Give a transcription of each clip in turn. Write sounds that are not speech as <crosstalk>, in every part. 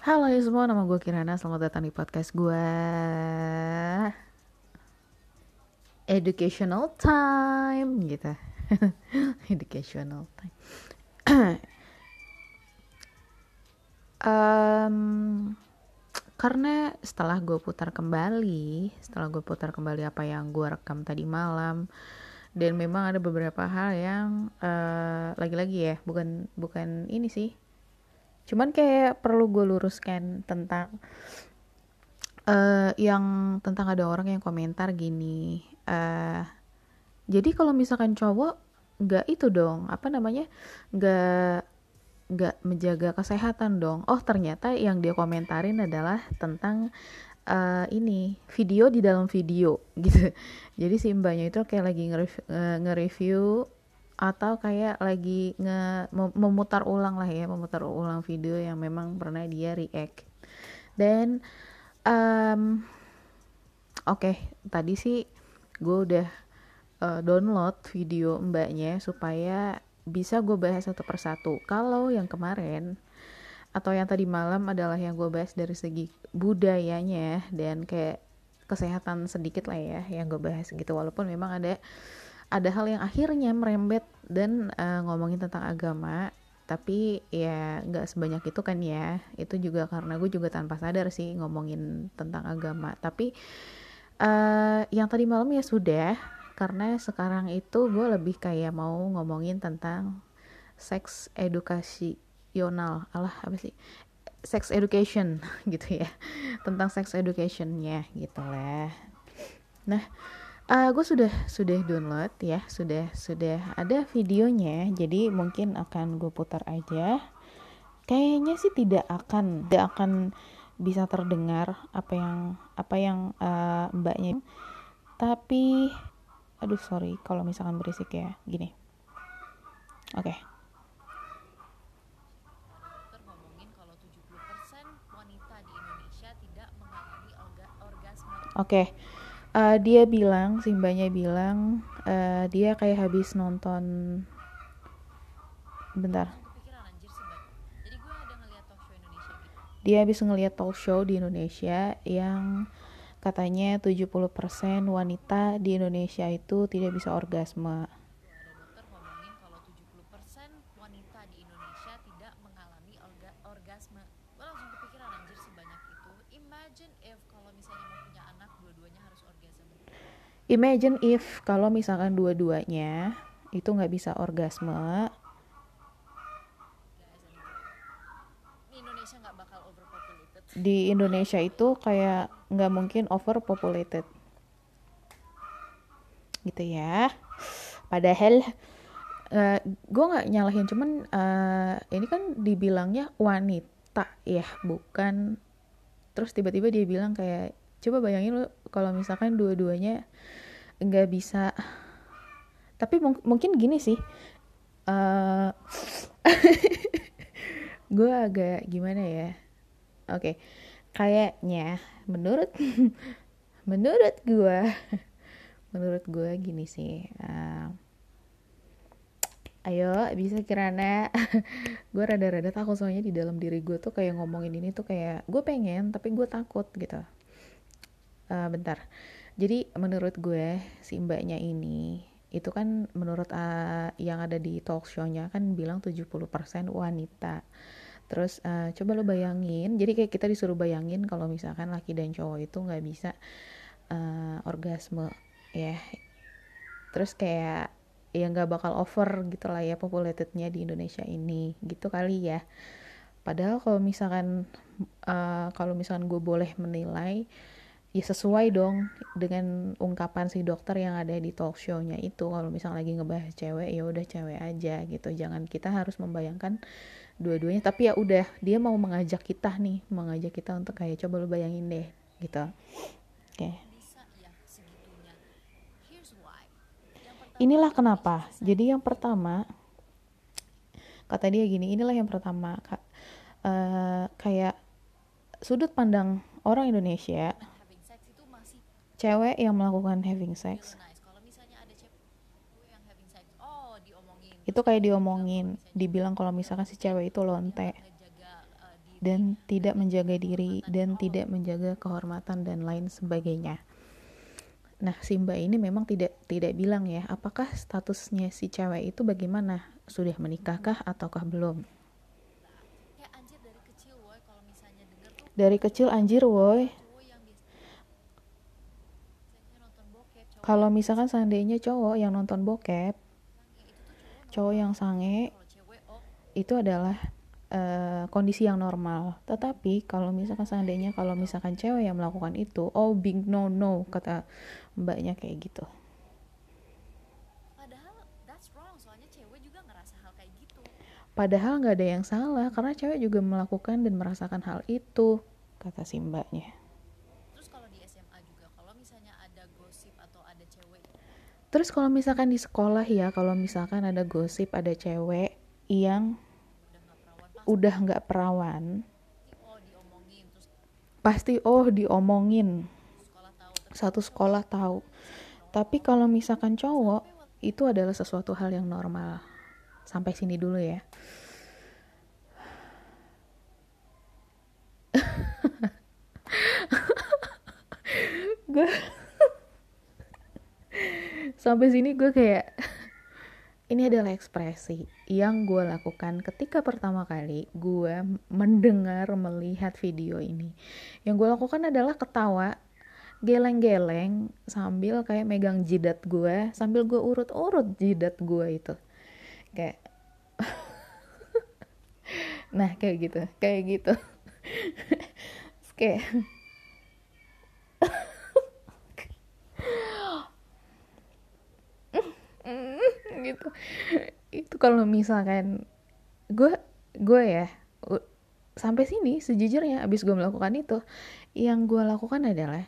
Halo ya semua, nama gue Kirana. Selamat datang di podcast gue. Educational time gitu. <laughs> Educational time. <clears throat> um, karena setelah gue putar kembali, setelah gue putar kembali apa yang gue rekam tadi malam, dan memang ada beberapa hal yang uh, lagi-lagi ya, bukan bukan ini sih, cuman kayak perlu gue luruskan tentang uh, yang tentang ada orang yang komentar gini uh, jadi kalau misalkan cowok nggak itu dong apa namanya nggak nggak menjaga kesehatan dong. Oh ternyata yang dia komentarin adalah tentang uh, ini video di dalam video <laughs> gitu. Jadi si mbaknya itu kayak lagi nge-review atau kayak lagi nge memutar ulang lah ya memutar ulang video yang memang pernah dia react. Dan um, oke okay, tadi sih gue udah uh, download video mbaknya supaya bisa gue bahas satu persatu. Kalau yang kemarin atau yang tadi malam adalah yang gue bahas dari segi budayanya dan kayak kesehatan sedikit lah ya yang gue bahas gitu. Walaupun memang ada ada hal yang akhirnya merembet dan uh, ngomongin tentang agama tapi ya nggak sebanyak itu kan ya. Itu juga karena gue juga tanpa sadar sih ngomongin tentang agama. Tapi uh, yang tadi malam ya sudah karena sekarang itu gue lebih kayak mau ngomongin tentang seks edukasional. Allah apa sih? Sex education <laughs> gitu ya. Tentang sex educationnya gitu lah. Nah uh, gue sudah sudah download ya sudah sudah ada videonya jadi mungkin akan gue putar aja. Kayaknya sih tidak akan tidak akan bisa terdengar apa yang apa yang uh, mbaknya. Tapi aduh sorry kalau misalkan berisik ya gini. Oke. Okay. Oke, okay uh, dia bilang simbanya bilang uh, dia kayak habis nonton bentar. Dia habis ngeliat talk show di Indonesia yang katanya 70% wanita di Indonesia itu tidak bisa orgasme imagine if kalau misalkan dua-duanya itu nggak bisa orgasme. Di Indonesia itu kayak nggak mungkin overpopulated. Gitu ya. Padahal uh, eh, gue nggak nyalahin cuman uh, ini kan dibilangnya wanita ya bukan. Terus tiba-tiba dia bilang kayak coba bayangin lo kalau misalkan dua-duanya nggak bisa. Tapi mung mungkin gini sih <laughs> uh, gue agak gimana ya? Oke okay. kayaknya menurut <laughs> menurut gue menurut gue gini sih uh, ayo bisa kirana. <laughs> Gue rada-rada takut soalnya di dalam diri gue tuh kayak ngomongin ini tuh kayak gue pengen tapi gue takut gitu uh, bentar jadi menurut gue si mbaknya ini itu kan menurut uh, yang ada di talk show-nya kan bilang 70% wanita. Terus uh, coba lo bayangin, jadi kayak kita disuruh bayangin kalau misalkan laki dan cowok itu nggak bisa uh, orgasme ya. Terus kayak ya nggak bakal over gitu lah ya populatednya di Indonesia ini gitu kali ya. Padahal kalau misalkan uh, kalau misalkan gue boleh menilai ya sesuai dong dengan ungkapan si dokter yang ada di talk show-nya itu. Kalau misalnya lagi ngebahas cewek ya udah cewek aja gitu. Jangan kita harus membayangkan dua-duanya. Tapi ya udah dia mau mengajak kita nih. Mengajak kita untuk kayak coba lu bayangin deh gitu. Oke. Okay. inilah kenapa. Jadi yang pertama kata dia gini inilah yang pertama uh, kayak sudut pandang orang Indonesia cewek yang melakukan having sex oh, itu kayak diomongin dibilang kalau misalkan si cewek itu lonte dan tidak menjaga diri dan tidak menjaga kehormatan dan lain sebagainya. Nah, si Mbak ini memang tidak tidak bilang ya, apakah statusnya si cewek itu bagaimana? Sudah menikahkah ataukah belum? Dari kecil anjir woi. Kalau misalkan seandainya cowok yang nonton bokep, cowok yang sange itu adalah uh, kondisi yang normal. Tetapi kalau misalkan seandainya kalau misalkan cewek yang melakukan itu, oh big no no kata mbaknya kayak gitu. Padahal that's wrong, soalnya cewek juga ngerasa hal kayak gitu. Padahal nggak ada yang salah karena cewek juga melakukan dan merasakan hal itu kata si mbaknya. Terus kalau di SMA juga, kalau misalnya ada gosip atau ada cewek. Terus kalau misalkan di sekolah ya, kalau misalkan ada gosip ada cewek yang udah nggak perawan pasti oh diomongin. Satu sekolah tahu. Tapi kalau misalkan cowok itu adalah sesuatu hal yang normal. Sampai sini dulu ya. <laughs> Gue sampai sini gue kayak <laughs> ini adalah ekspresi yang gue lakukan ketika pertama kali gue mendengar melihat video ini. Yang gue lakukan adalah ketawa, geleng-geleng sambil kayak megang jidat gue, sambil gue urut-urut jidat gue itu. Kayak <laughs> Nah, kayak gitu, kayak gitu. <laughs> kayak gitu. Itu kalau misalkan gue gue ya sampai sini sejujurnya abis gue melakukan itu yang gue lakukan adalah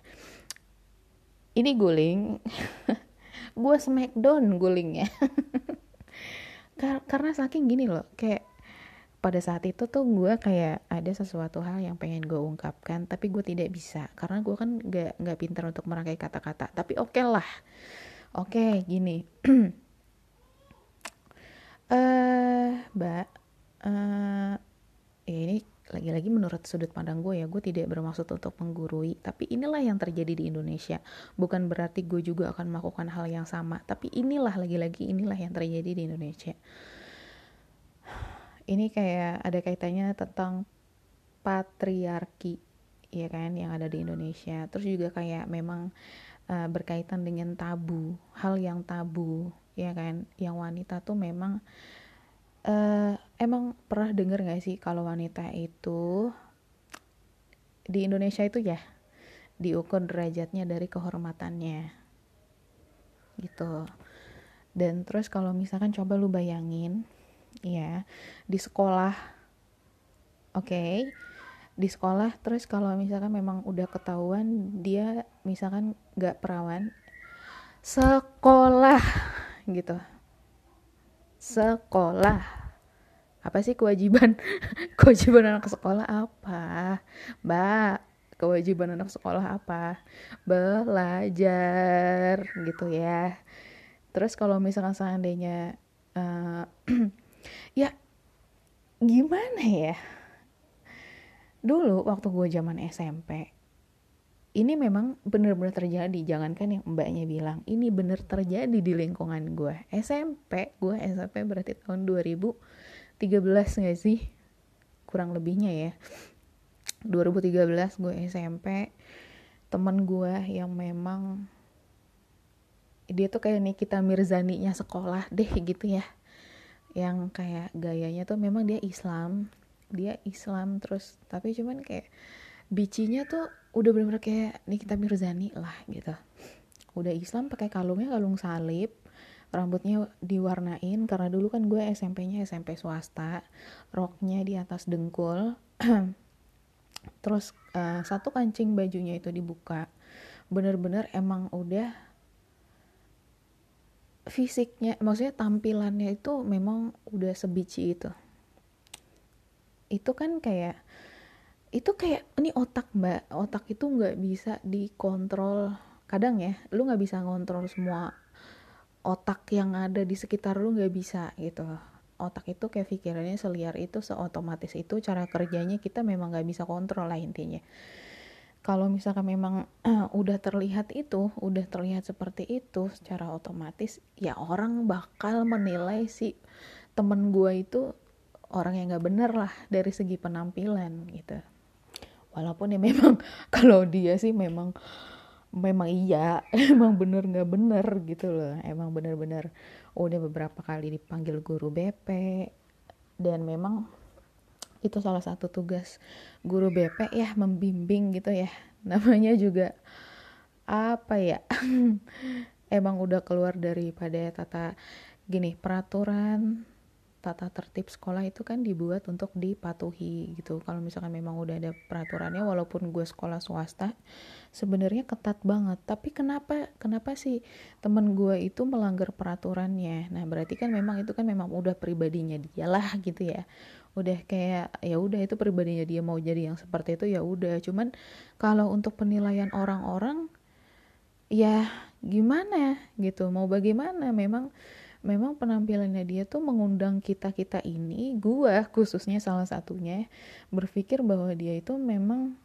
ini guling <laughs> gue smackdown gulingnya. <laughs> Karena saking gini loh kayak pada saat itu tuh gue kayak ada sesuatu hal yang pengen gue ungkapkan tapi gue tidak bisa. Karena gue kan gak nggak pintar untuk merangkai kata-kata. Tapi oke okay lah. Oke okay, gini <clears throat> eh mbak uh, ini lagi-lagi menurut sudut pandang gue ya gue tidak bermaksud untuk menggurui tapi inilah yang terjadi di Indonesia. Bukan berarti gue juga akan melakukan hal yang sama tapi inilah lagi-lagi inilah yang terjadi di Indonesia. Ini kayak ada kaitannya tentang patriarki ya kan yang ada di Indonesia. Terus juga kayak memang uh, berkaitan dengan tabu hal yang tabu ya kan? Yang wanita tuh memang uh, emang pernah denger gak sih kalau wanita itu di Indonesia itu ya diukur derajatnya dari kehormatannya gitu. Dan terus kalau misalkan coba lu bayangin ya di sekolah oke okay, di sekolah terus kalau misalkan memang udah ketahuan dia misalkan gak perawan sekolah <laughs> gitu. Sekolah. Apa sih kewajiban? <laughs> Kewajiban anak sekolah apa? Mbak kewajiban anak sekolah apa? Belajar gitu ya. Terus kalau misalkan seandainya uh, <clears throat> ya gimana ya dulu waktu gue zaman SMP ini memang benar-benar terjadi. Jangankan yang mbaknya bilang ini benar terjadi di lingkungan gue SMP gue SMP berarti tahun 2013 gak sih? Kurang lebihnya ya. 2013 gue SMP temen gue yang memang dia tuh kayak Nikita Mirzani nya sekolah deh gitu ya. Yang kayak gayanya tuh memang dia Islam dia Islam terus tapi cuman kayak bicinya tuh udah bener-bener kayak Nikita Mirzani lah gitu. Udah Islam pakai kalungnya kalung salib rambutnya diwarnain karena dulu kan gue SMP-nya SMP swasta roknya di atas dengkul. <clears throat> Terus uh, satu kancing bajunya itu dibuka. Bener-bener emang udah fisiknya maksudnya tampilannya itu memang udah sebici itu itu kan kayak itu kayak ini otak mbak. Otak itu nggak bisa dikontrol. Kadang ya lu nggak bisa ngontrol semua otak yang ada di sekitar lu nggak bisa gitu. Otak itu kayak pikirannya seliar itu seotomatis itu cara kerjanya kita memang nggak bisa kontrol lah intinya. Kalau misalkan memang uh, <clears throat> udah terlihat itu udah terlihat seperti itu secara otomatis ya orang bakal menilai si temen gue itu orang yang nggak bener lah dari segi penampilan gitu. Walaupun ya memang <laughs> kalau dia sih memang memang iya <laughs> emang bener nggak bener gitu loh. Emang bener-bener udah beberapa kali dipanggil guru BP dan memang itu salah satu tugas guru BP ya membimbing gitu ya. <laughs> Namanya juga apa ya? Emang udah keluar daripada tata gini peraturan tata tertib sekolah itu kan dibuat untuk dipatuhi gitu. Kalau misalkan memang udah ada peraturannya walaupun gue sekolah swasta sebenarnya ketat banget. Tapi kenapa kenapa sih temen gue itu melanggar peraturannya? Nah berarti kan memang itu kan memang udah pribadinya dia lah gitu ya. Udah kayak ya udah itu pribadinya dia mau jadi yang seperti itu ya udah. Cuman kalau untuk penilaian orang-orang ya gimana gitu? Mau bagaimana? Memang memang penampilannya dia tuh mengundang kita kita ini gua khususnya salah satunya berpikir bahwa dia itu memang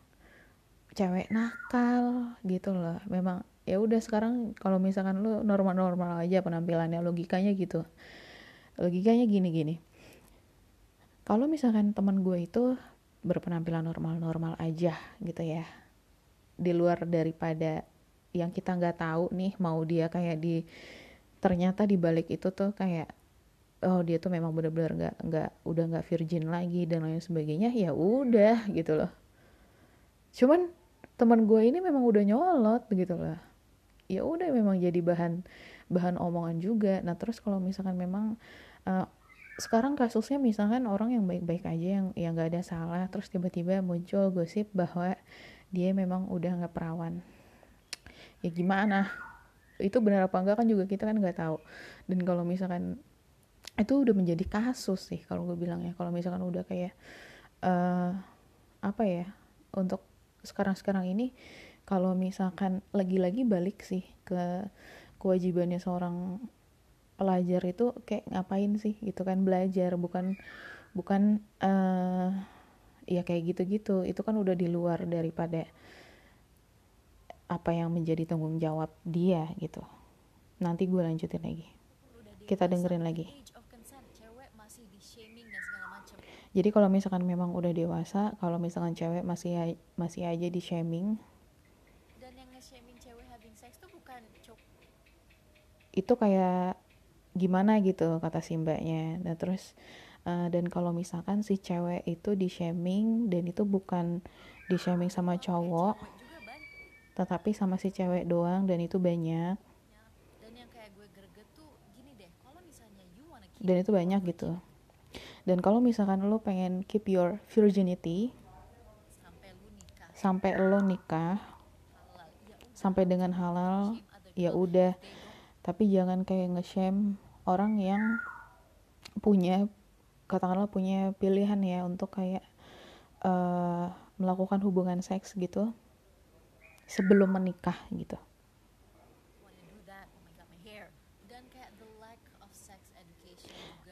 cewek nakal gitu loh. Memang ya udah sekarang kalau misalkan lu normal-normal aja penampilannya logikanya gitu. Logikanya gini-gini. Kalau misalkan teman gue itu berpenampilan normal-normal aja gitu ya di luar daripada yang kita nggak tahu nih mau dia kayak di ternyata di balik itu tuh kayak oh dia tuh memang benar-benar nggak nggak udah nggak virgin lagi dan lain sebagainya ya udah gitu loh. Cuman teman gue ini memang udah nyolot gitu loh. Ya udah memang jadi bahan bahan omongan juga. Nah terus kalau misalkan memang uh, sekarang kasusnya misalkan orang yang baik-baik aja yang yang nggak ada salah terus tiba-tiba muncul gosip bahwa dia memang udah nggak perawan. Ya gimana itu benar apa enggak kan juga kita kan nggak tahu. Dan kalau misalkan itu udah menjadi kasus sih kalau gue bilang ya. Kalau misalkan udah kayak uh, apa ya untuk sekarang-sekarang ini kalau misalkan lagi-lagi balik sih ke kewajibannya seorang pelajar itu kayak ngapain sih gitu kan belajar. Bukan bukan uh, ya kayak gitu-gitu. Itu kan udah di luar daripada apa yang menjadi tanggung jawab dia gitu. Nanti gue lanjutin lagi. Kita dengerin lagi. Jadi kalau misalkan memang udah dewasa kalau misalkan cewek masih masih aja di shaming. Dan yang shaming cewek having sex tuh bukan itu kayak gimana gitu kata si mbaknya. Dan terus uh, dan kalau misalkan si cewek itu di shaming dan itu bukan di shaming sama cowok tetapi sama si cewek doang dan itu banyak. Dan itu banyak gitu. dan kalau misalkan lo pengen keep your virginity sampai lo nikah. sampai lo nikah ya sampai dengan halal ya udah. tapi jangan kayak nge-shame orang yang punya katakanlah punya pilihan ya untuk kayak uh, melakukan hubungan seks gitu sebelum menikah gitu.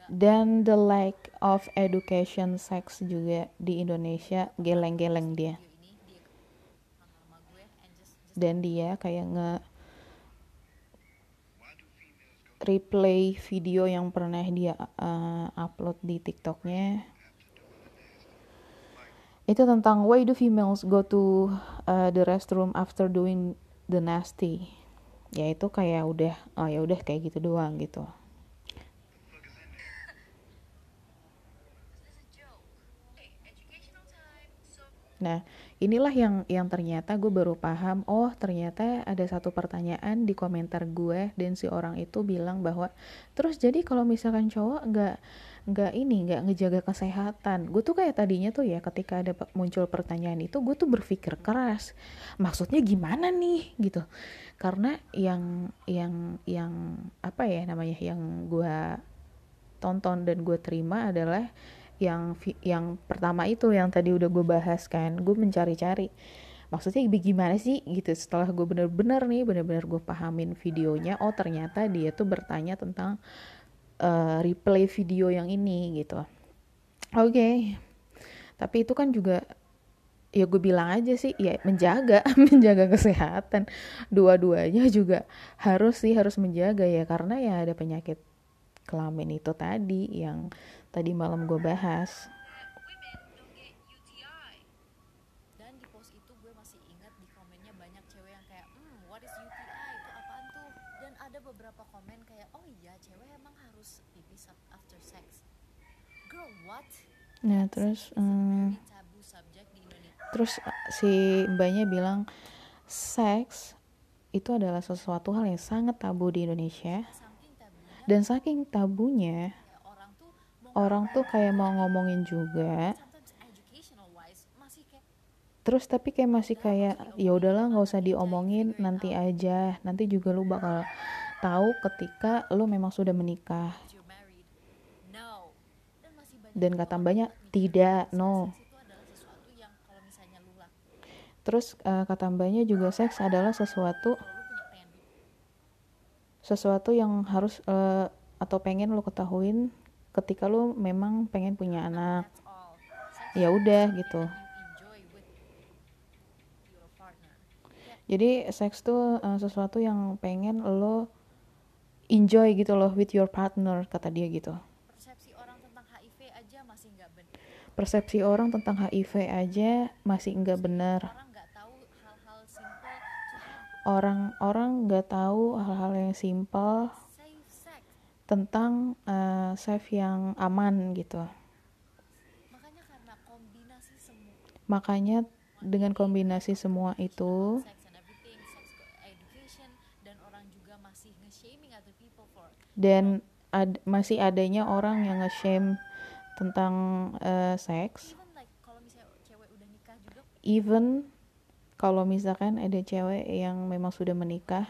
Dan the lack of education sex juga di Indonesia geleng-geleng dia. Dan dia kayak nge replay video yang pernah dia uh, upload di TikToknya itu tentang why do females go to uh, the restroom after doing the nasty ya itu kayak udah oh ya udah kayak gitu doang gitu Nah, inilah yang yang ternyata gue baru paham. Oh, ternyata ada satu pertanyaan di komentar gue dan si orang itu bilang bahwa terus jadi kalau misalkan cowok nggak nggak ini nggak ngejaga kesehatan. Gue tuh kayak tadinya tuh ya ketika ada muncul pertanyaan itu gue tuh berpikir keras. Maksudnya gimana nih? Gitu. Karena yang yang yang apa ya namanya yang gue tonton dan gue terima adalah yang yang pertama itu yang tadi udah gue bahas kan. Gue mencari-cari maksudnya gimana sih? Gitu. Setelah gue bener-bener nih bener-bener gue pahamin videonya oh ternyata dia tuh bertanya tentang uh, replay video yang ini gitu. Oke. Okay. tapi itu kan juga ya gue bilang aja sih ya menjaga <laughs> menjaga kesehatan. Dua-duanya juga harus sih harus menjaga ya. Karena ya ada penyakit kelamin itu tadi yang tadi malam gue bahas dan di post itu gue masih ingat di komennya banyak cewek yang kayak hmm what is UTI itu apaan tuh dan ada beberapa komen kayak oh iya cewek emang harus pipis after sex girl what nah terus um, terus si mbaknya bilang seks itu adalah sesuatu hal yang sangat tabu di Indonesia. Dan saking tabunya orang tuh kayak mau ngomongin juga. Terus tapi kayak masih kayak ya udahlah nggak usah diomongin nanti aja. Nanti juga lu bakal tahu ketika lu memang sudah menikah dan kata mbaknya tidak no. Terus uh, kata mbaknya juga seks adalah sesuatu sesuatu yang harus uh, atau pengen lo ketahuin ketika lo memang pengen punya anak. ya udah gitu. jadi seks tuh uh, sesuatu yang pengen lo enjoy gitu loh with your partner kata dia gitu persepsi orang tentang HIV aja masih nggak benar persepsi orang tentang HIV aja masih nggak benar orang-orang nggak tahu hal-hal yang simpel tentang uh, safe yang aman gitu. Makanya karena kombinasi semua. Makanya dengan kombinasi semua itu dan ad, masih adanya orang yang nge-shame tentang uh, seks. Even kalau misalkan ada cewek yang memang sudah menikah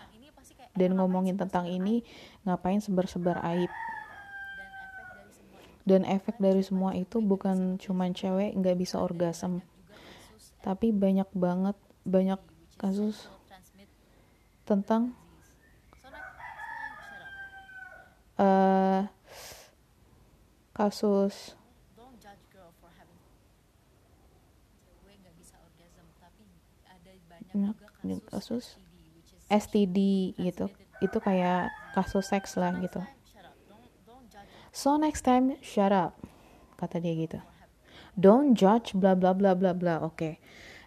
dan ngomongin tentang ini ngapain sebar-sebar aib? Dan efek dari semua itu? Bukan cuman cewek nggak bisa orgasm. tapi banyak banget banyak kasus tentang uh, kasus. Banyak kasus STD gitu. itu kayak kasus seks lah gitu. So next time shut up kata dia gitu. Don't judge bla bla bla bla bla. Oke. Okay.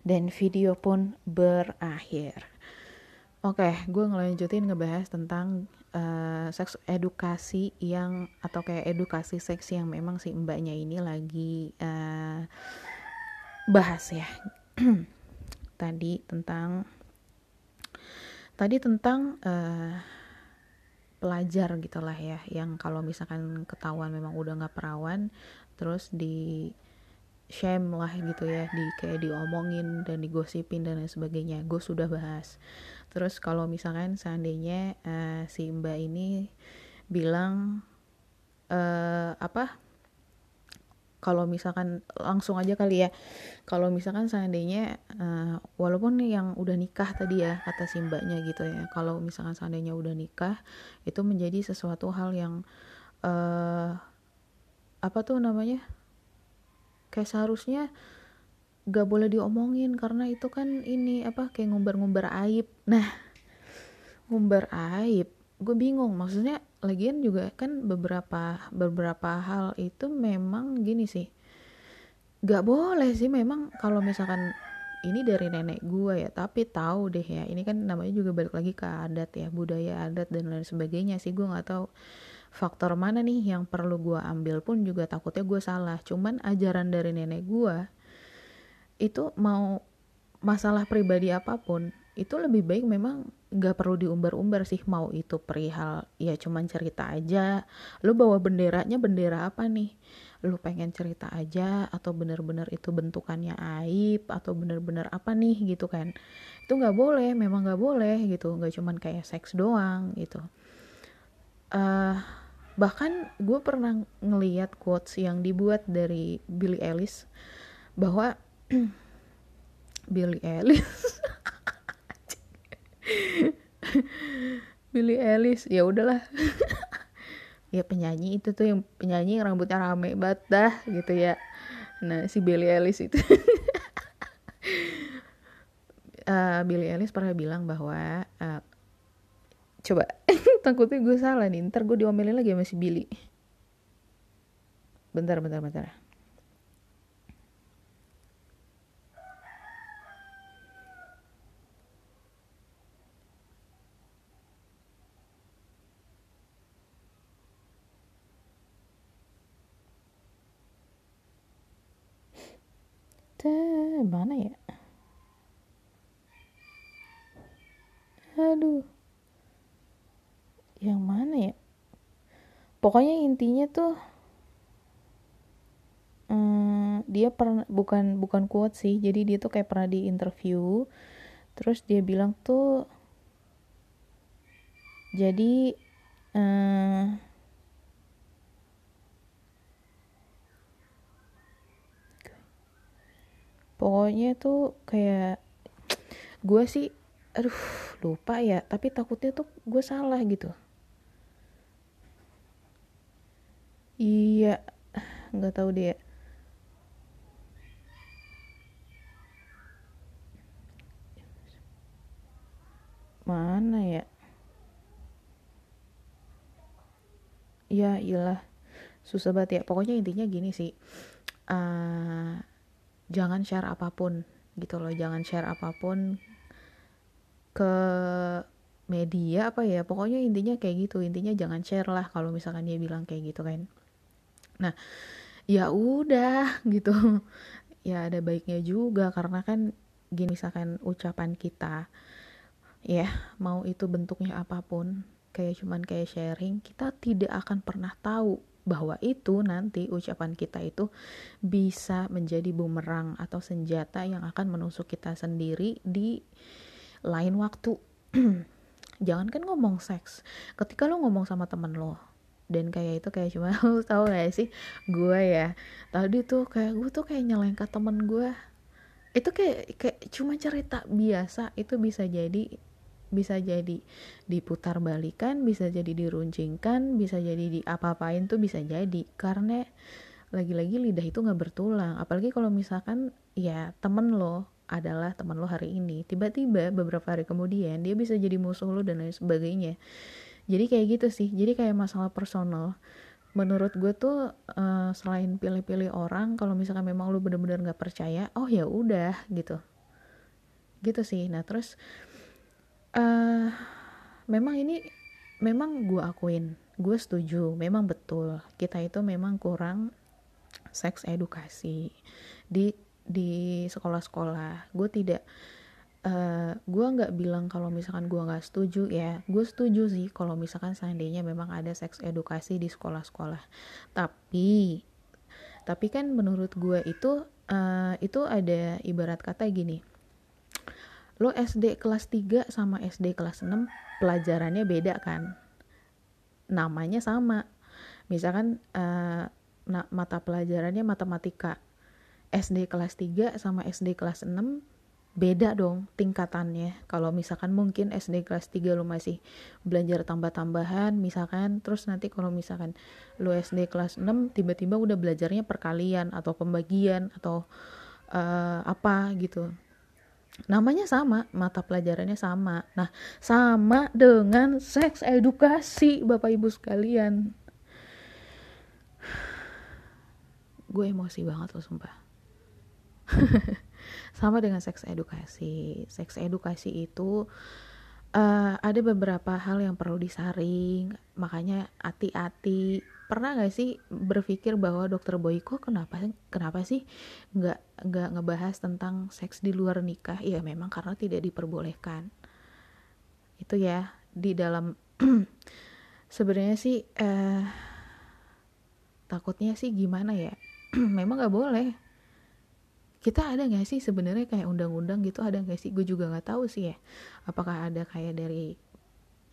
dan video pun berakhir. Oke okay, gue ngelanjutin ngebahas tentang uh, seks edukasi yang atau kayak edukasi seks yang memang si mbaknya ini lagi uh, bahas ya. <clears throat> Tadi tentang tadi tentang uh, pelajar gitulah ya yang kalau misalkan ketahuan memang udah nggak perawan terus di shame lah gitu ya di kayak diomongin dan digosipin dan lain sebagainya. Gue sudah bahas terus kalau misalkan seandainya uh, si mbak ini bilang uh, apa kalau misalkan langsung aja kali ya. Kalau misalkan seandainya uh, walaupun yang udah nikah tadi ya kata si mbaknya gitu ya. Kalau misalkan seandainya udah nikah itu menjadi sesuatu hal yang uh, apa tuh namanya? Kayak seharusnya gak boleh diomongin karena itu kan ini apa kayak ngumbar-ngumbar aib. Nah ngumbar aib gue bingung. Maksudnya lagian juga kan beberapa beberapa hal itu memang gini sih. Gak boleh sih memang kalau misalkan ini dari nenek gue ya tapi tahu deh ya ini kan namanya juga balik lagi ke adat ya budaya adat dan lain sebagainya sih gue nggak tahu faktor mana nih yang perlu gue ambil pun juga takutnya gue salah. Cuman ajaran dari nenek gue itu mau masalah pribadi apa pun itu lebih baik memang nggak perlu diumbar-umbar sih mau itu perihal ya cuman cerita aja. Lu bawa benderanya bendera apa nih? Lu pengen cerita aja atau bener-bener itu bentukannya aib atau bener-bener apa nih gitu kan. Itu nggak boleh memang nggak boleh gitu nggak cuman kayak seks doang gitu. Uh, bahkan gue pernah ngeliat quotes yang dibuat dari Billy Ellis bahwa <clears throat> Billy Ellis. Billy Ellis ya udahlah. <laughs> Ya penyanyi itu tuh yang penyanyi yang rambutnya rame banget dah gitu ya. Nah si Billie Eilish itu. <laughs> Uh, Billie Eilish pernah bilang bahwa uh, coba <laughs> takutnya gue salah nih ntar gue diomelin lagi sama si Billy. Bentar bentar bentar Tuh, mana ya? Aduh. Yang mana ya? Pokoknya intinya tuh hmm, dia pernah bukan bukan quote sih. Jadi dia tuh kayak pernah di interview. Terus dia bilang tuh jadi hmm, pokoknya tuh kayak gue sih aduh lupa ya. Tapi takutnya tuh gue salah gitu. Iya nggak tahu deh. Mana ya? Ya iyalah. Susah banget ya. Pokoknya intinya gini sih. Uh, jangan share apa pun gitu loh. Jangan share apa pun ke media apa ya pokoknya intinya kayak gitu. Intinya jangan share lah kalau misalkan dia bilang kayak gitu kan. Nah ya udah <laughs> gitu. Ya ada baiknya juga karena kan gini misalkan ucapan kita ya mau itu bentuknya apa pun kayak cuman kayak sharing kita tidak akan pernah tahu bahwa itu nanti ucapan kita itu bisa menjadi bumerang atau senjata yang akan menusuk kita sendiri di lain waktu. <clears throat> Jangan kan ngomong seks. Ketika lo ngomong sama temen lo dan kayak itu kayak cuma <laughs> lo tau gak sih gue ya tadi tuh kayak gue tuh kayak nyelengkat temen gue itu kayak kayak cuma cerita biasa itu bisa jadi bisa jadi diputar balikan bisa jadi diruncingkan bisa jadi di apa-apain tuh bisa jadi. Karena lagi-lagi lidah itu nggak bertulang. Apalagi kalau misalkan ya temen lo adalah temen lo hari ini. Tiba-tiba beberapa hari kemudian dia bisa jadi musuh lo dan lain sebagainya. Jadi kayak gitu sih. Jadi kayak masalah personal. Menurut gue tuh uh, selain pilih-pilih orang kalau misalkan memang lo bener-bener nggak percaya oh ya udah gitu. Gitu sih. Nah terus uh, memang ini memang gue akuin gue setuju memang betul. Kita itu memang kurang seks edukasi di di sekolah-sekolah. Gue tidak uh, gue nggak bilang kalau misalkan gue nggak setuju ya gue setuju sih kalau misalkan seandainya memang ada seks edukasi di sekolah-sekolah. Tapi tapi kan menurut gue itu uh, itu ada ibarat kata gini lo SD kelas 3 sama SD kelas 6 pelajarannya beda kan? Namanya sama. Misalkan uh, mata pelajarannya matematika. SD kelas 3 sama SD kelas 6 beda dong tingkatannya. Kalau misalkan mungkin SD kelas 3 lo masih belajar tambah-tambahan misalkan terus nanti kalau misalkan lo SD kelas 6 tiba-tiba udah belajarnya perkalian atau pembagian atau uh, apa gitu namanya sama mata pelajarannya sama. Nah sama dengan seks edukasi bapak ibu sekalian. <sighs> Gue emosi banget loh sumpah. <laughs> Sama dengan seks edukasi. Seks edukasi itu uh, ada beberapa hal yang perlu disaring. Makanya hati-hati pernah gak sih berpikir bahwa dokter Boyko kenapa kenapa sih nggak nggak ngebahas tentang seks di luar nikah? Ya memang karena tidak diperbolehkan. Itu ya di dalam <clears throat> sebenarnya sih eh, takutnya sih gimana ya? <clears throat> Memang nggak boleh. Kita ada nggak sih sebenarnya kayak undang-undang gitu? Ada nggak sih? Gue juga nggak tahu sih ya. Apakah ada kayak dari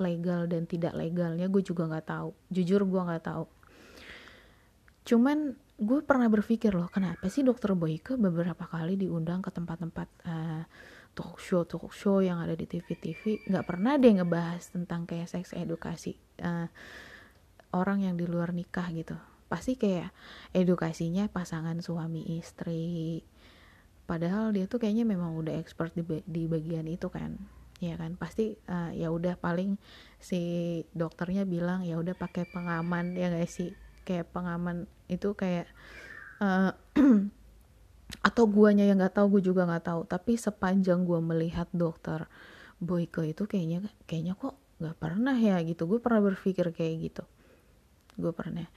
legal dan tidak legalnya? Gue juga nggak tahu. Jujur gue nggak tahu cuman gue pernah berpikir loh kenapa sih dokter Boyke beberapa kali diundang ke tempat-tempat uh, talk show talk show yang ada di TV-TV nggak pernah deh ngebahas tentang kayak seks edukasi uh, orang yang di luar nikah gitu. Pasti kayak edukasinya pasangan suami istri. Padahal dia tuh kayaknya memang udah expert di, di bagian itu kan. Ya kan? Pasti uh, ya udah paling si dokternya bilang ya udah pakai pengaman ya guys sih? Kayak pengaman itu kayak uh, <clears throat> atau guanya yang nggak tahu gue juga nggak tahu. Tapi sepanjang gue melihat dokter Boyke itu kayaknya kayaknya kok nggak pernah ya gitu. Gue pernah berpikir kayak gitu. Gue pernah.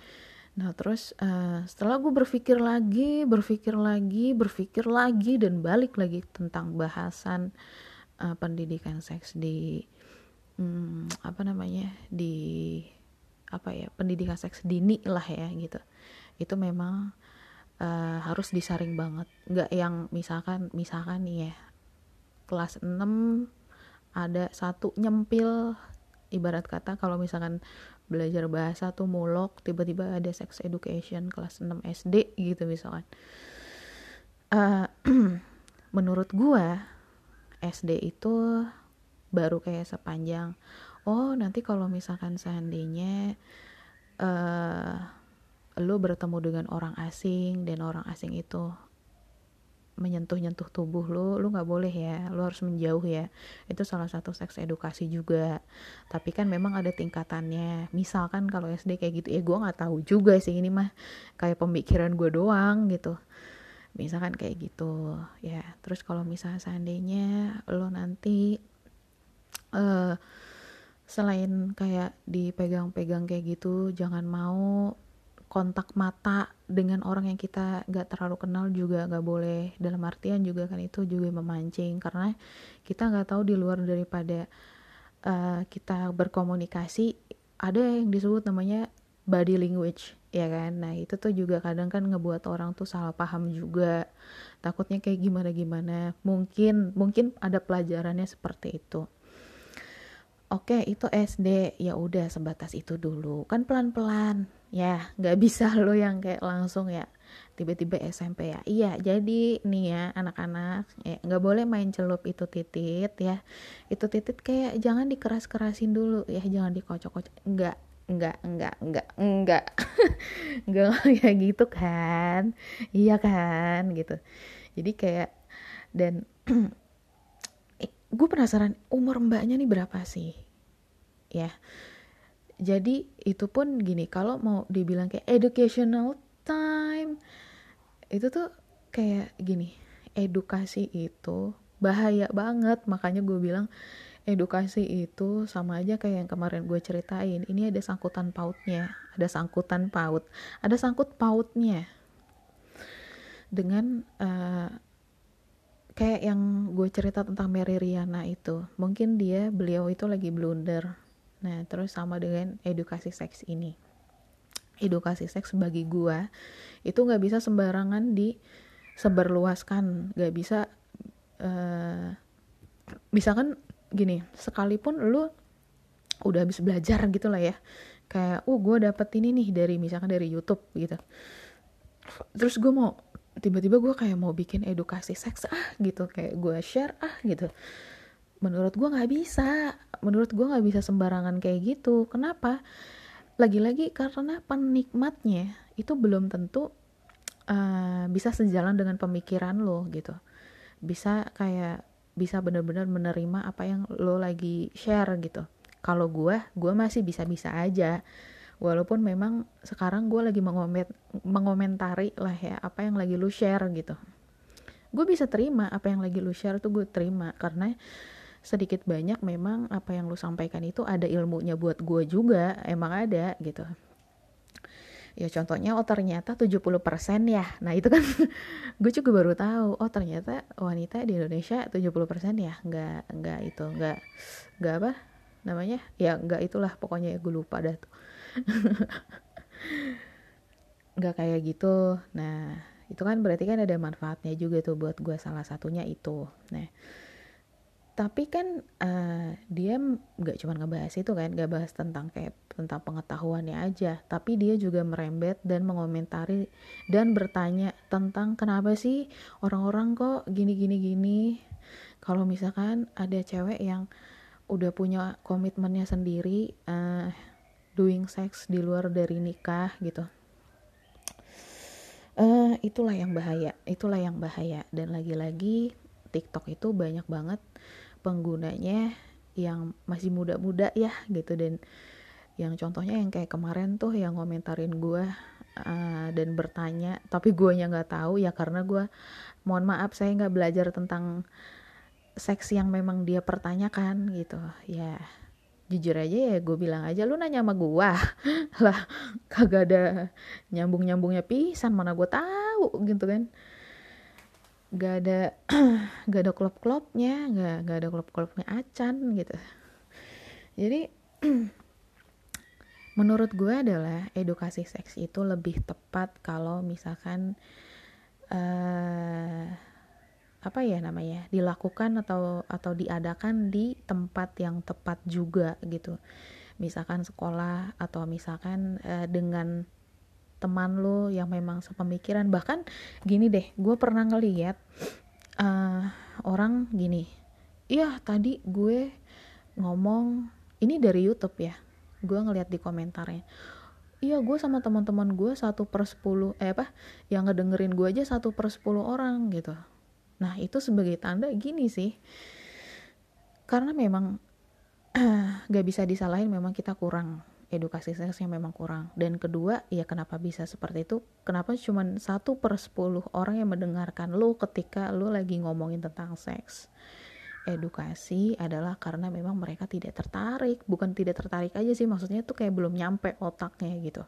Nah terus uh, setelah gue berpikir lagi berpikir lagi berpikir lagi dan balik lagi tentang bahasan uh, pendidikan seks di um, apa namanya di apa ya pendidikan seks dini lah ya gitu itu memang uh, harus disaring banget. Nggak yang misalkan misalkan nih ya kelas 6 ada satu nyempil ibarat kata kalau misalkan belajar bahasa tuh mulok tiba-tiba ada sex education kelas 6 SD gitu misalkan. Uh, <clears throat> menurut gua SD itu baru kayak sepanjang oh nanti kalau misalkan seandainya uh, lo bertemu dengan orang asing dan orang asing itu menyentuh-nyentuh tubuh lo, lo nggak boleh ya, lo harus menjauh ya. Itu salah satu seks edukasi juga. Tapi kan memang ada tingkatannya. Misalkan kalau SD kayak gitu, ya gue nggak tahu juga sih ini mah kayak pemikiran gue doang gitu. Misalkan kayak gitu, ya. Terus kalau misalnya seandainya lo nanti uh, selain kayak dipegang-pegang kayak gitu, jangan mau kontak mata dengan orang yang kita gak terlalu kenal juga gak boleh dalam artian juga kan itu juga memancing karena kita gak tahu di luar daripada uh, kita berkomunikasi ada yang disebut namanya body language ya kan nah itu tuh juga kadang kan ngebuat orang tuh salah paham juga takutnya kayak gimana gimana mungkin mungkin ada pelajarannya seperti itu Oke, itu SD. Ya udah sebatas itu dulu. Kan pelan-pelan. Ya, nggak bisa <laughs> lo yang kayak langsung ya tiba-tiba SMP ya. Iya, jadi nih ya anak-anak, ya nggak boleh main celup itu titit ya. Itu titit kayak jangan dikeras-kerasin dulu ya, jangan dikocok-kocok. Enggak, enggak, enggak, enggak, enggak. enggak <laughs> kayak gitu kan. Iya kan gitu. Jadi kayak dan <clears throat> gue penasaran umur mbaknya nih berapa sih ya jadi itu pun gini kalau mau dibilang kayak educational time itu tuh kayak gini edukasi itu bahaya banget. Makanya gue bilang edukasi itu sama aja kayak yang kemarin gue ceritain. Ini ada sangkutan pautnya ada sangkutan paut ada sangkut pautnya. Dengan uh, kayak yang gue cerita tentang Mary Riana itu mungkin dia beliau itu lagi blunder nah terus sama dengan edukasi seks ini. Edukasi seks bagi gue itu nggak bisa sembarangan di seberluaskan. Nggak bisa uh, misalkan gini sekalipun lu udah habis belajar gitu lah ya. Kayak uh gue dapet ini nih dari misalkan dari YouTube gitu. Terus gue mau tiba-tiba gue kayak mau bikin edukasi seks ah gitu. Kayak gue share ah gitu menurut gue nggak bisa. Menurut gue nggak bisa sembarangan kayak gitu. Kenapa? Lagi-lagi karena penikmatnya itu belum tentu uh, bisa sejalan dengan pemikiran lo gitu. Bisa kayak bisa benar-benar menerima apa yang lo lagi share gitu. Kalau gue gue masih bisa-bisa aja. Walaupun memang sekarang gue lagi mengoment mengomentari lah ya apa yang lagi lu share gitu. Gue bisa terima apa yang lagi lu share tuh gue terima. Karena sedikit banyak memang apa yang lu sampaikan itu ada ilmunya buat gue juga emang ada gitu. Ya contohnya oh ternyata 70% ya. Nah itu kan <laughs> gue juga baru tahu oh ternyata wanita di Indonesia 70% ya. Nggak nggak itu nggak nggak apa namanya? Ya nggak itulah pokoknya ya gue lupa dah tuh. <laughs> Nggak kayak gitu. Nah itu kan berarti kan ada manfaatnya juga tuh buat gue salah satunya itu. Nah tapi kan uh, dia nggak cuma ngebahas itu kan nggak bahas tentang kayak tentang pengetahuannya aja. Tapi dia juga merembet dan mengomentari dan bertanya tentang kenapa sih orang-orang kok gini gini gini. Kalau misalkan ada cewek yang udah punya komitmennya sendiri uh, doing sex di luar dari nikah gitu. Uh, itulah yang bahaya itulah yang bahaya. Dan lagi-lagi TikTok itu banyak banget penggunanya yang masih muda-muda ya gitu. Dan yang contohnya yang kayak kemarin tuh yang ngomentarin gue uh, dan bertanya tapi gue nya nggak tahu ya karena gue mohon maaf saya nggak belajar tentang seks yang memang dia pertanyakan gitu. Ya jujur aja ya gue bilang aja lu nanya sama gue <laughs> lah kagak ada nyambung nyambungnya pisan mana gue tahu gitu kan gak ada <clears throat> gak ada klub klubnya gak gak ada klub klubnya acan gitu. Jadi <clears throat> menurut gue adalah edukasi seks itu lebih tepat kalau misalkan uh, apa ya namanya dilakukan atau atau diadakan di tempat yang tepat juga gitu. Misalkan sekolah atau misalkan uh, dengan teman lo yang memang sepemikiran. Bahkan gini deh gue pernah ngeliat uh, orang gini iya tadi gue ngomong ini dari YouTube ya. Gue ngeliat di komentarnya. Iya gue sama teman-teman gue satu per sepuluh eh apa yang ngedengerin gue aja satu per sepuluh orang gitu. Nah, itu sebagai tanda gini sih. Karena memang <clears throat> gak bisa disalahin memang kita kurang edukasi seksnya memang kurang. Dan kedua ya kenapa bisa seperti itu? Kenapa cuma satu per sepuluh orang yang mendengarkan lo ketika lo lagi ngomongin tentang seks? Edukasi adalah karena memang mereka tidak tertarik. Bukan tidak tertarik aja sih maksudnya tuh kayak belum nyampe otaknya gitu.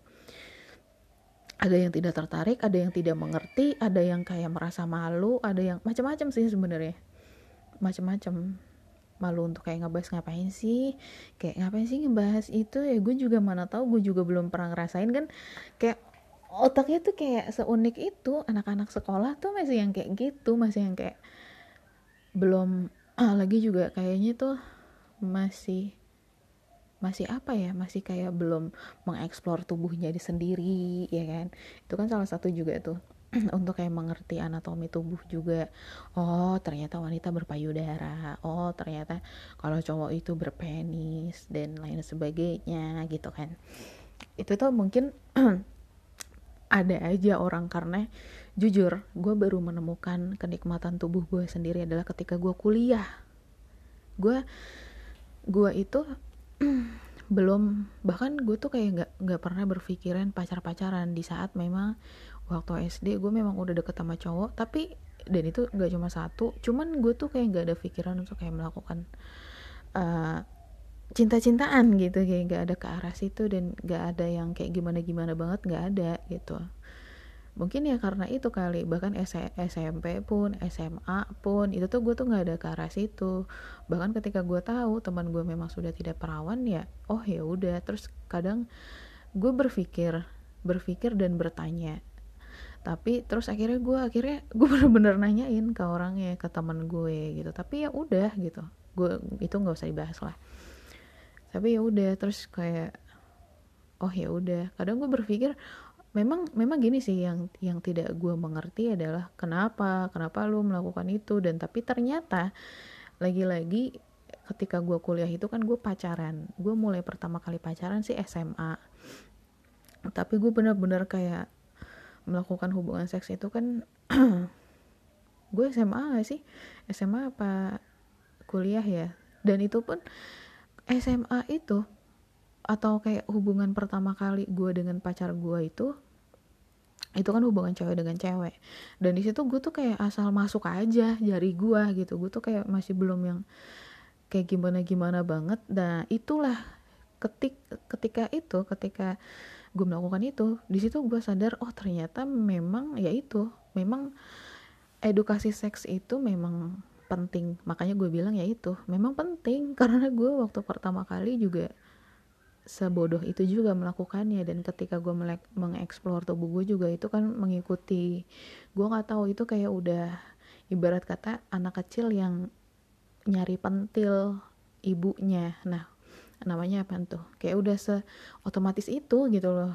Ada yang tidak tertarik, ada yang tidak mengerti, ada yang kayak merasa malu, ada yang macam-macam sih sebenarnya. Macam-macam. Malu untuk kayak ngebahas ngapain sih? Kayak ngapain sih ngebahas itu? Ya gue juga mana tahu, gue juga belum pernah ngerasain kan kayak otaknya tuh kayak seunik itu anak-anak sekolah tuh masih yang kayak gitu masih yang kayak belum ah, lagi juga kayaknya tuh masih masih apa ya masih kayak belum mengeksplor tubuhnya di sendiri ya kan itu kan salah satu juga tuh <clears throat> untuk kayak mengerti anatomi tubuh juga. Oh ternyata wanita berpayudara. Oh ternyata kalau cowok itu berpenis dan lain sebagainya gitu kan. Itu tuh mungkin <clears throat> ada aja orang karena jujur gue baru menemukan kenikmatan tubuh gue sendiri adalah ketika gue kuliah. Gue gue itu <clears throat> belum bahkan gue tuh kayak nggak nggak pernah berpikiran pacar pacaran di saat memang waktu SD gue memang udah deket sama cowok tapi dan itu nggak cuma satu cuman gue tuh kayak nggak ada pikiran untuk kayak melakukan uh, cinta-cintaan gitu kayak nggak ada ke arah situ dan nggak ada yang kayak gimana gimana banget nggak ada gitu. Mungkin ya karena itu kali bahkan SMP pun SMA pun itu tuh gue tuh nggak ada ke arah situ. Bahkan ketika gue tahu teman gue memang sudah tidak perawan ya oh ya udah terus kadang gue berpikir berpikir dan bertanya tapi terus akhirnya gue akhirnya gue <laughs> bener-bener nanyain ke orangnya ke teman gue gitu. Tapi ya udah gitu. Gue itu nggak usah dibahas lah. Tapi ya udah terus kayak oh ya udah. Kadang gue berpikir memang memang gini sih yang yang tidak gue mengerti adalah kenapa kenapa lu melakukan itu. Dan tapi ternyata lagi-lagi ketika gue kuliah itu kan gue pacaran. Gue mulai pertama kali pacaran sih SMA tapi gue bener-bener kayak melakukan hubungan seks itu kan <clears throat> gue SMA gak sih? SMA apa kuliah ya? Dan itu pun SMA itu atau kayak hubungan pertama kali gue dengan pacar gue itu itu kan hubungan cewek dengan cewek. Dan di situ gue tuh kayak asal masuk aja jari gue gitu. Gue tuh kayak masih belum yang kayak gimana gimana banget. Nah itulah ketik ketika itu ketika gue melakukan itu. Di situ gue sadar oh ternyata memang ya itu memang edukasi seks itu memang penting. Makanya gue bilang ya itu memang penting. <laughs> Karena gue waktu pertama kali juga sebodoh itu juga melakukannya. Dan ketika gue mengeksplor tubuh gue juga itu kan mengikuti gue nggak tahu itu kayak udah ibarat kata anak kecil yang nyari pentil ibunya. Nah namanya apa tuh? Kayak udah se otomatis itu gitu loh.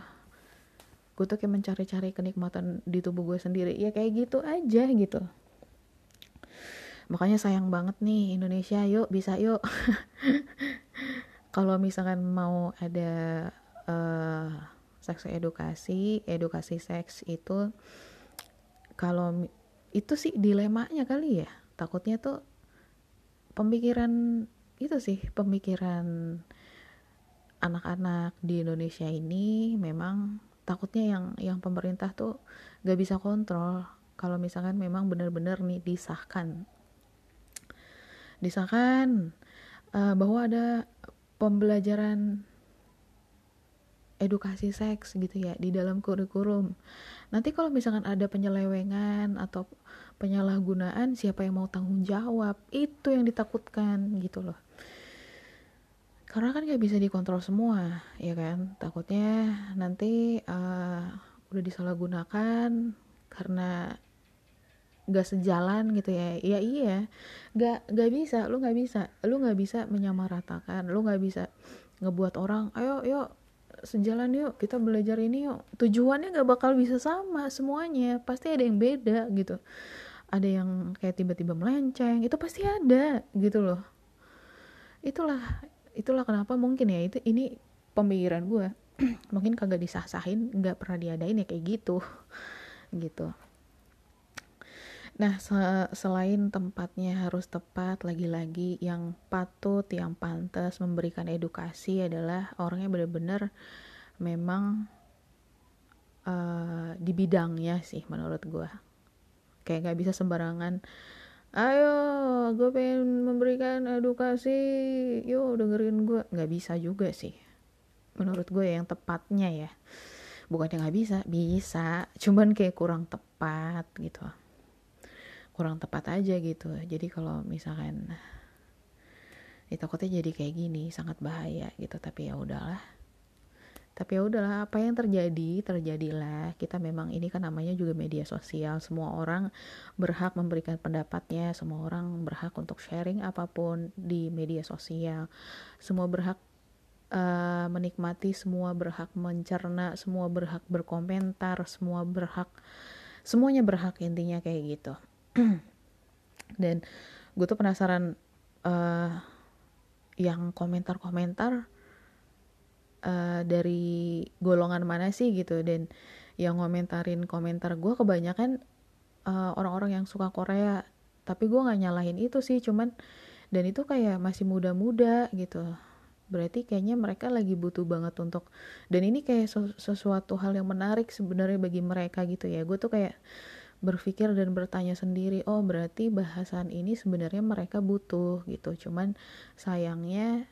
Gue tuh kayak mencari-cari kenikmatan di tubuh gue sendiri. Ya kayak gitu aja gitu. Makanya sayang banget nih Indonesia yuk bisa yuk. <laughs> Kalau misalkan mau ada uh, seks edukasi edukasi seks itu kalau itu sih dilemanya kali ya. Takutnya tuh pemikiran itu sih pemikiran anak-anak di Indonesia ini memang takutnya yang yang pemerintah tuh gak bisa kontrol kalau misalkan memang benar-benar nih disahkan disahkan uh, bahwa ada pembelajaran edukasi seks gitu ya di dalam kurikulum. Nanti kalau misalkan ada penyelewengan atau penyalahgunaan, siapa yang mau tanggung jawab? Itu yang ditakutkan gitu loh. Karena kan gak bisa dikontrol semua, ya kan? Takutnya nanti uh, udah disalahgunakan karena gak sejalan gitu ya. Ya iya gak gak bisa lu gak bisa. Lu gak bisa menyamaratakan lu gak bisa ngebuat orang ayo yuk sejalan yuk kita belajar ini yuk. Tujuannya gak bakal bisa sama semuanya pasti ada yang beda gitu. Ada yang kayak tiba-tiba melenceng itu pasti ada gitu loh. Itulah itulah kenapa mungkin ya itu ini pemikiran gue <clears throat> mungkin kagak disah-sahin nggak pernah diadain ya kayak gitu. <laughs> Gitu. Nah, se selain tempatnya harus tepat, lagi-lagi yang patut, yang pantas memberikan edukasi adalah orangnya benar-benar memang uh, di bidangnya sih menurut gue. Kayak gak bisa sembarangan, ayo gue pengen memberikan edukasi, yuk dengerin gue. Gak bisa juga sih. Menurut gue yang tepatnya ya. Bukannya gak bisa, bisa. Cuman kayak kurang tepat gitu kurang tepat aja gitu jadi kalau misalkan ya takutnya jadi kayak gini sangat bahaya gitu tapi ya udahlah tapi ya udahlah apa yang terjadi? Terjadilah kita memang ini kan namanya juga media sosial. Semua orang berhak memberikan pendapatnya. Semua orang berhak untuk sharing apa pun di media sosial. Semua berhak uh, menikmati semua berhak mencerna semua berhak berkomentar semua berhak semuanya berhak intinya kayak gitu. <clears throat> Dan gue tuh penasaran uh, yang komentar-komentar uh, dari golongan mana sih gitu. Dan yang ngomentarin komentar gue kebanyakan orang eh, orang-orang yang suka Korea. Tapi gue nggak nyalahin itu sih cuman dan itu kayak masih muda-muda gitu. Berarti kayaknya mereka lagi butuh banget untuk dan ini kayak sesuatu hal yang menarik sebenarnya bagi mereka gitu ya. Gue tuh kayak berpikir dan bertanya sendiri oh berarti bahasan ini sebenarnya mereka butuh gitu. Cuman sayangnya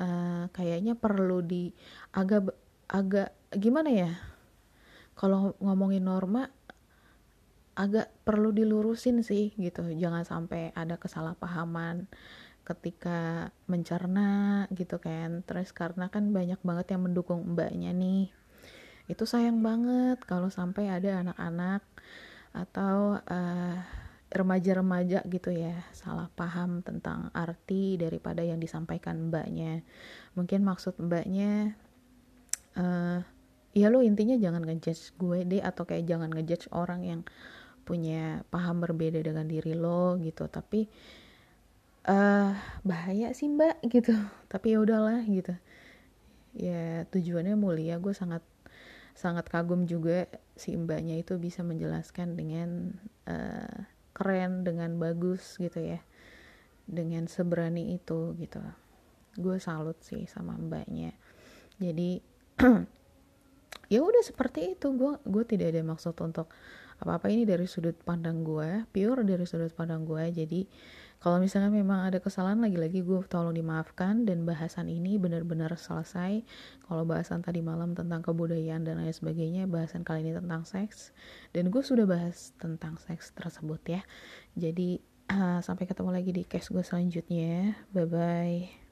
uh, kayaknya perlu di agak agak gimana ya? Kalau ngomongin norma agak perlu dilurusin sih gitu. Jangan sampai ada kesalahpahaman ketika mencerna gitu kan. Terus karena kan banyak banget yang mendukung mbaknya nih. Itu sayang banget kalau sampai ada anak-anak atau remaja remaja-remaja gitu ya salah paham tentang arti daripada yang disampaikan mbaknya. Mungkin maksud mbaknya uh, ya lo intinya jangan ngejudge gue deh atau kayak jangan ngejudge orang yang punya paham berbeda dengan diri lo gitu. Tapi uh, bahaya sih mbak gitu. <laughs> Tapi ya udahlah gitu. Ya tujuannya mulia gue sangat sangat kagum juga si mbaknya itu bisa menjelaskan dengan uh, keren dengan bagus gitu ya. Dengan seberani itu gitu. Gue salut sih sama mbaknya. Jadi <clears throat> ya udah seperti itu. Gue gue tidak ada maksud untuk apa apa ini dari sudut pandang gue pure dari sudut pandang gue jadi kalau misalnya memang ada kesalahan lagi-lagi gue tolong dimaafkan dan bahasan ini benar-benar selesai. Kalau bahasan tadi malam tentang kebudayaan dan lain sebagainya bahasan kali ini tentang seks dan gue sudah bahas tentang seks tersebut ya. Jadi uh, <clears throat> sampai ketemu lagi di case gue selanjutnya. Bye bye